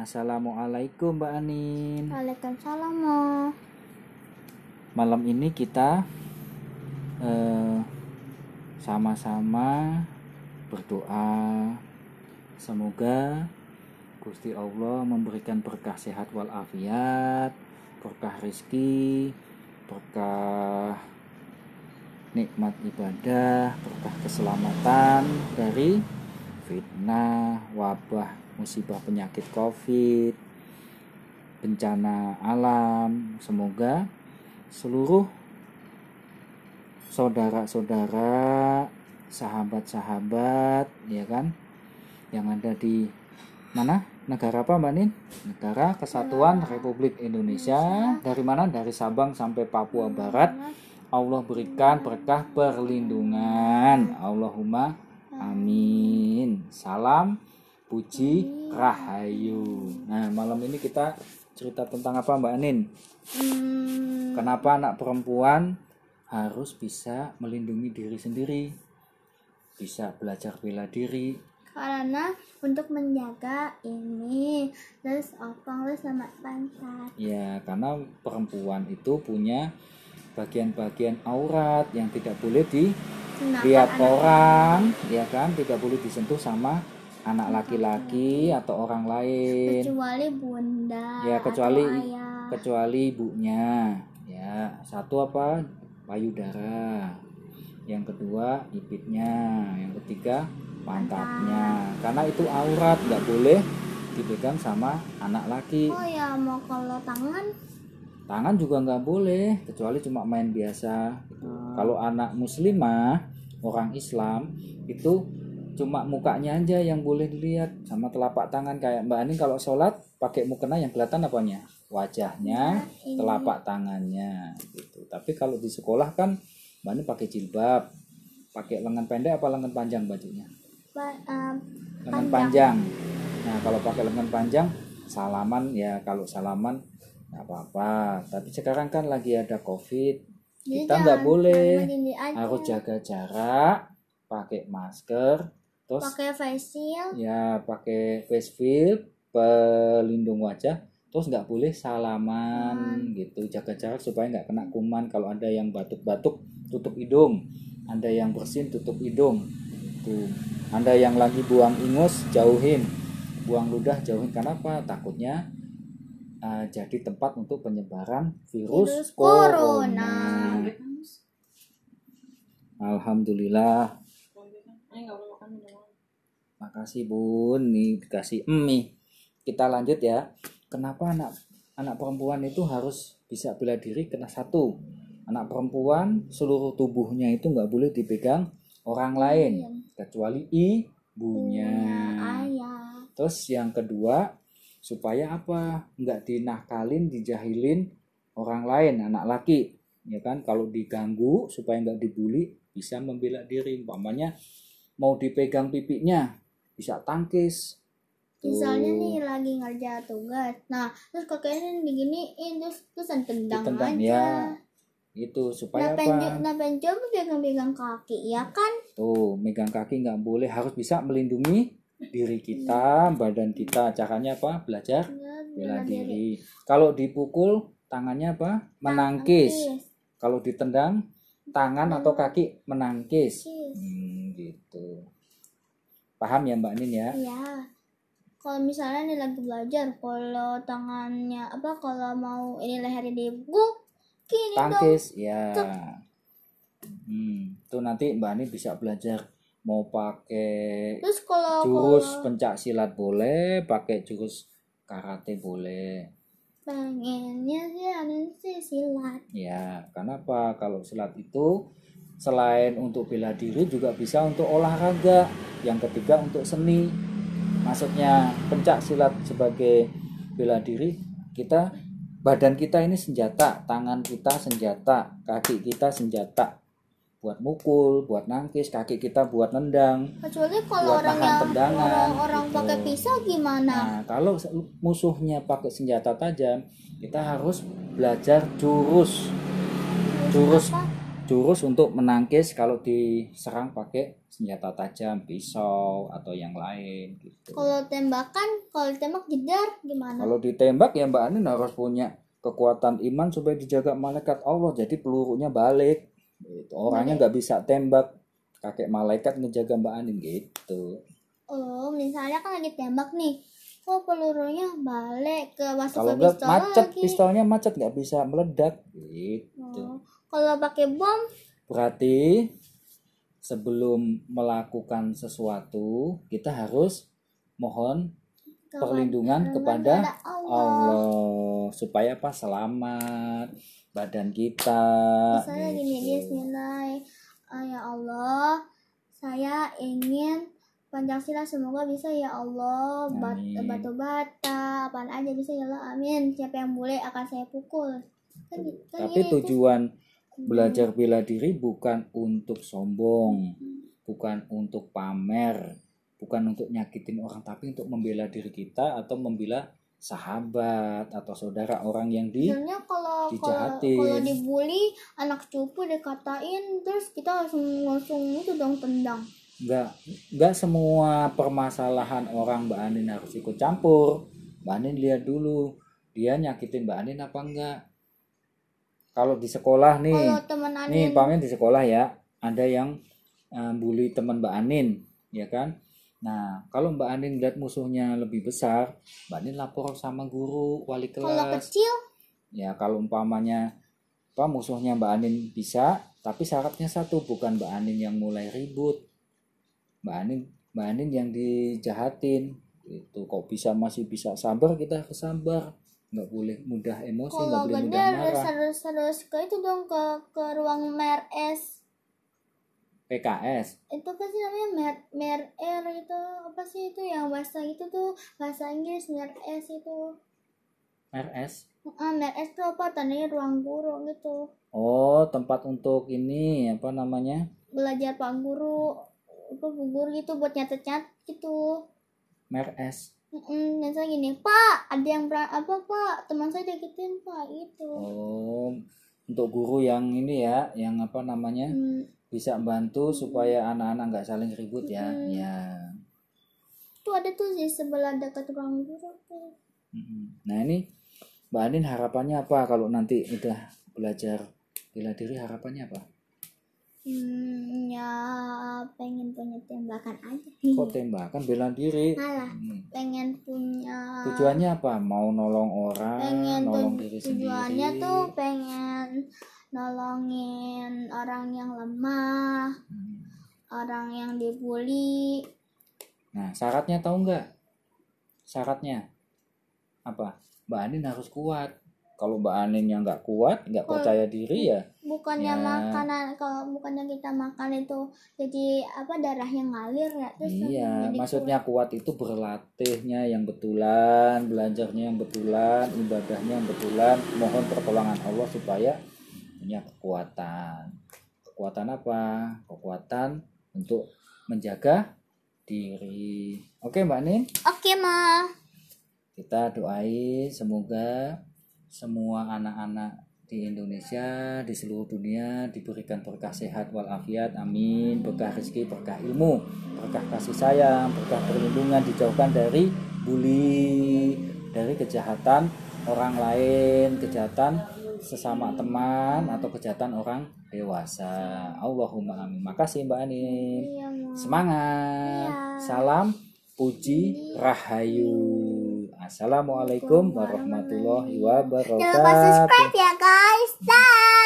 Assalamualaikum Mbak Anin. Waalaikumsalam. Ma. Malam ini kita eh, sama-sama berdoa semoga Gusti Allah memberikan berkah sehat walafiat, berkah rizki, berkah nikmat ibadah, berkah keselamatan dari fitnah, wabah, musibah penyakit Covid, bencana alam. Semoga seluruh saudara-saudara, sahabat-sahabat, ya kan, yang ada di mana? Negara apa Mbak Nin? Negara Kesatuan Republik Indonesia. Dari mana? Dari Sabang sampai Papua Barat. Allah berikan berkah perlindungan. Allahumma amin. Salam puji rahayu. Nah, malam ini kita cerita tentang apa Mbak Nin? Hmm, Kenapa anak perempuan harus bisa melindungi diri sendiri? Bisa belajar bela diri. karena untuk menjaga ini terus opang terus sama pantat. Ya, karena perempuan itu punya bagian-bagian aurat yang tidak boleh dilihat anak- orang, ya kan? Tidak boleh disentuh sama anak laki-laki atau orang lain. kecuali bunda Ya, kecuali- atau ayah. kecuali ibunya. Ya satu apa? Payudara. Yang kedua bibitnya yang ketiga pantatnya karena itu aurat nggak boleh dipegang sama anak laki. Oh ya mau kalau tangan? Tangan juga nggak boleh kecuali cuma main biasa. Gitu. kalau anak muslimah orang Islam itu cuma mukanya aja yang boleh dilihat sama telapak tangan kayak Mbak Ani kalau sholat pakai mukena yang kelihatan apanya wajahnya ini. telapak tangannya gitu tapi kalau di sekolah kan Mbak Ani pakai jilbab pakai lengan pendek apa lengan panjang bajunya Ba- um, lengan Panjang. panjang. Nah, kalau pakai lengan panjang, salaman ya kalau salaman nggak apa-apa. Tapi sekarang kan lagi ada COVID, jadi kita nggak boleh. harus jaga jarak, pakai masker, terus pakai face shield ya pakai face shield, pelindung wajah, terus nggak boleh salaman gitu, jaga jarak supaya nggak kena kuman. Kalau ada yang batuk-batuk, tutup hidung. Ada yang bersin, tutup hidung. Tuh. Anda yang lagi buang ingus, jauhin. Buang ludah, jauhin. Kenapa? Takutnya uh, jadi tempat untuk penyebaran virus, Virus corona. corona. Alhamdulillah. Makasih Bun, nih dikasih mie. Kita lanjut ya. Kenapa anak anak perempuan itu harus bisa bela diri? Kena satu, anak perempuan seluruh tubuhnya itu nggak boleh dipegang orang lain kecuali ibunya. ayah Terus yang kedua supaya apa? Nggak dinakalin, dijahilin orang lain, anak laki, ya kan? Kalau diganggu supaya nggak dibully, bisa membela diri. Umpamanya mau dipegang pipinya, bisa tangkis. Tuh. misalnya nih lagi ngerja tugas nah terus kakeknya diginiin terus terus tendang Ditendang, aja ya. Itu supaya nah apa? nah penjo pegang-pegang kaki ya kan Tuh, megang kaki nggak boleh, harus bisa melindungi diri kita, badan kita. Caranya apa? Belajar bela diri. Kalau dipukul tangannya apa? Menangkis. Kalau ditendang tangan atau kaki menangkis. Paham ya Mbak Nin ya? ya kalau misalnya nih lagi belajar kalau tangannya apa kalau mau ini lehernya dipukul gini dong Tangkis, ya. Hmm, tuh nanti Mbak Nin bisa belajar mau pakai terus kalau jurus kalau pencak silat boleh, pakai jurus karate boleh. pengennya sih ada sih silat Ya, kenapa? Kalau silat itu selain untuk bela diri juga bisa untuk olahraga. Yang ketiga untuk seni. Maksudnya pencak silat sebagai bela diri, kita badan kita ini senjata, tangan kita senjata, kaki kita senjata. Buat mukul, buat nangkis, kaki kita buat nendang. kecuali kalau Buat orang yang tendangan, orang, orang gitu. pakai pisau gimana Nah, kalau musuhnya pakai senjata tajam, kita harus belajar jurus. Jurus apa? Jurus untuk menangkis kalau diserang pakai senjata tajam pisau atau yang lain gitu Kalau tembakan, kalau tembak jedar gimana? kalau ditembak ya Mbak Anin harus punya kekuatan iman supaya dijaga malaikat Allah jadi pelurunya balik gitu. orangnya nggak bisa tembak kakek malaikat ngejaga Mbak Anin gitu Oh, misalnya kan lagi tembak nih. Kok pelurunya balik ke masuk kalau ke pistol macet lagi? pistolnya macet nggak bisa meledak gitu Oh, Kalau pakai bom, berarti sebelum melakukan sesuatu kita harus mohon perlindungan kepada Allah. Allah supaya apa selamat badan kita Misalnya gini, gitu. Bismillah. Ah, ya Allah, saya ingin Pancasila semoga bisa ya Allah bat, batu bata apaan aja bisa ya Allah amin siapa yang boleh akan saya pukul kan, kan tapi gini, tujuan belajar bela diri bukan untuk sombong bukan untuk pamer bukan untuk nyakitin orang tapi untuk membela diri kita atau membela sahabat atau saudara orang yang di Sebenarnya kalau kalau dijahatin. kalau dibully anak cupu dikatain terus kita langsung langsung itu dong tendang. nggak nggak semua permasalahan orang Mbak Anin harus ikut campur Mbak Anin lihat dulu dia nyakitin Mbak Anin apa enggak kalau di sekolah nih Kalau nih pamen di sekolah ya ada yang eh, bully teman Mbak Anin ya kan? Nah kalau Mbak Anin lihat musuhnya lebih besar Mbak Anin lapor sama guru wali kalau kelas kecil? Ya kalau umpamanya apa musuhnya Mbak Anin bisa tapi syaratnya satu bukan Mbak Anin yang mulai ribut. Mbak Anin Mbak Anin yang dijahatin. Itu kok bisa masih bisa sabar kita harus sabar nggak boleh mudah emosi nggak kalau boleh mudah harus marah. harus harus ke itu dong ke ke ruang MERS PKS itu apa sih namanya? Mer mer R itu apa sih itu yang bahasa itu tuh bahasa Inggris MERS itu. RS ah MERS itu apa? Tandanya ruang guru gitu. Oh tempat untuk ini apa namanya? Belajar pak guru apa bu guru gitu buat nyatet nyatet gitu MERS Mm, misalnya gini, Pak, ada yang apa Pak, teman saya dikitin Pak itu. oh untuk guru yang ini ya yang apa namanya Hmm, bisa bantu supaya anak-anak nggak saling ribut ya Mm-mm. ya tuh ada tuh di sebelah dekat ruang guru tuh. Nah ini Mbak Anin harapannya apa kalau nanti udah belajar bela diri harapannya apa? Hmm, ya pengen punya tembakan aja. Kok tembakan bela diri? Alah, Hmm. Pengen punya. Tujuannya apa? Mau nolong orang, pengen nolong diri tujuannya sendiri. tuh pengen nolongin orang yang lemah, Hmm. orang yang dibully. Nah syaratnya tahu nggak? Syaratnya apa? Mbak Anin harus kuat. Kalau Mbak Anin yang nggak kuat, nggak percaya diri ya, bukannya Ya. makanan kalau bukannya kita makan itu jadi apa darahnya ngalir ya terus iya. Maksudnya kuat itu berlatihnya yang betulan, belajarnya yang betulan, ibadahnya yang betulan. Mohon pertolongan Allah supaya punya kekuatan. Kekuatan apa? Kekuatan untuk menjaga diri. Oke Mbak Nin, kuat. oke ma kita doai semoga semua anak-anak di Indonesia, di seluruh dunia diberikan berkah sehat walafiat, amin. Berkah rezeki, berkah ilmu, berkah kasih sayang, berkah perlindungan, dijauhkan dari bully, dari kejahatan orang lain, kejahatan sesama teman atau kejahatan orang dewasa. Allahumma amin. Makasih Mbak Anin. iya ma Semangat. Iya. Salam puji rahayu. Assalamualaikum warahmatullahi Jangan lupa wabarakatuh. subscribe ya guys dah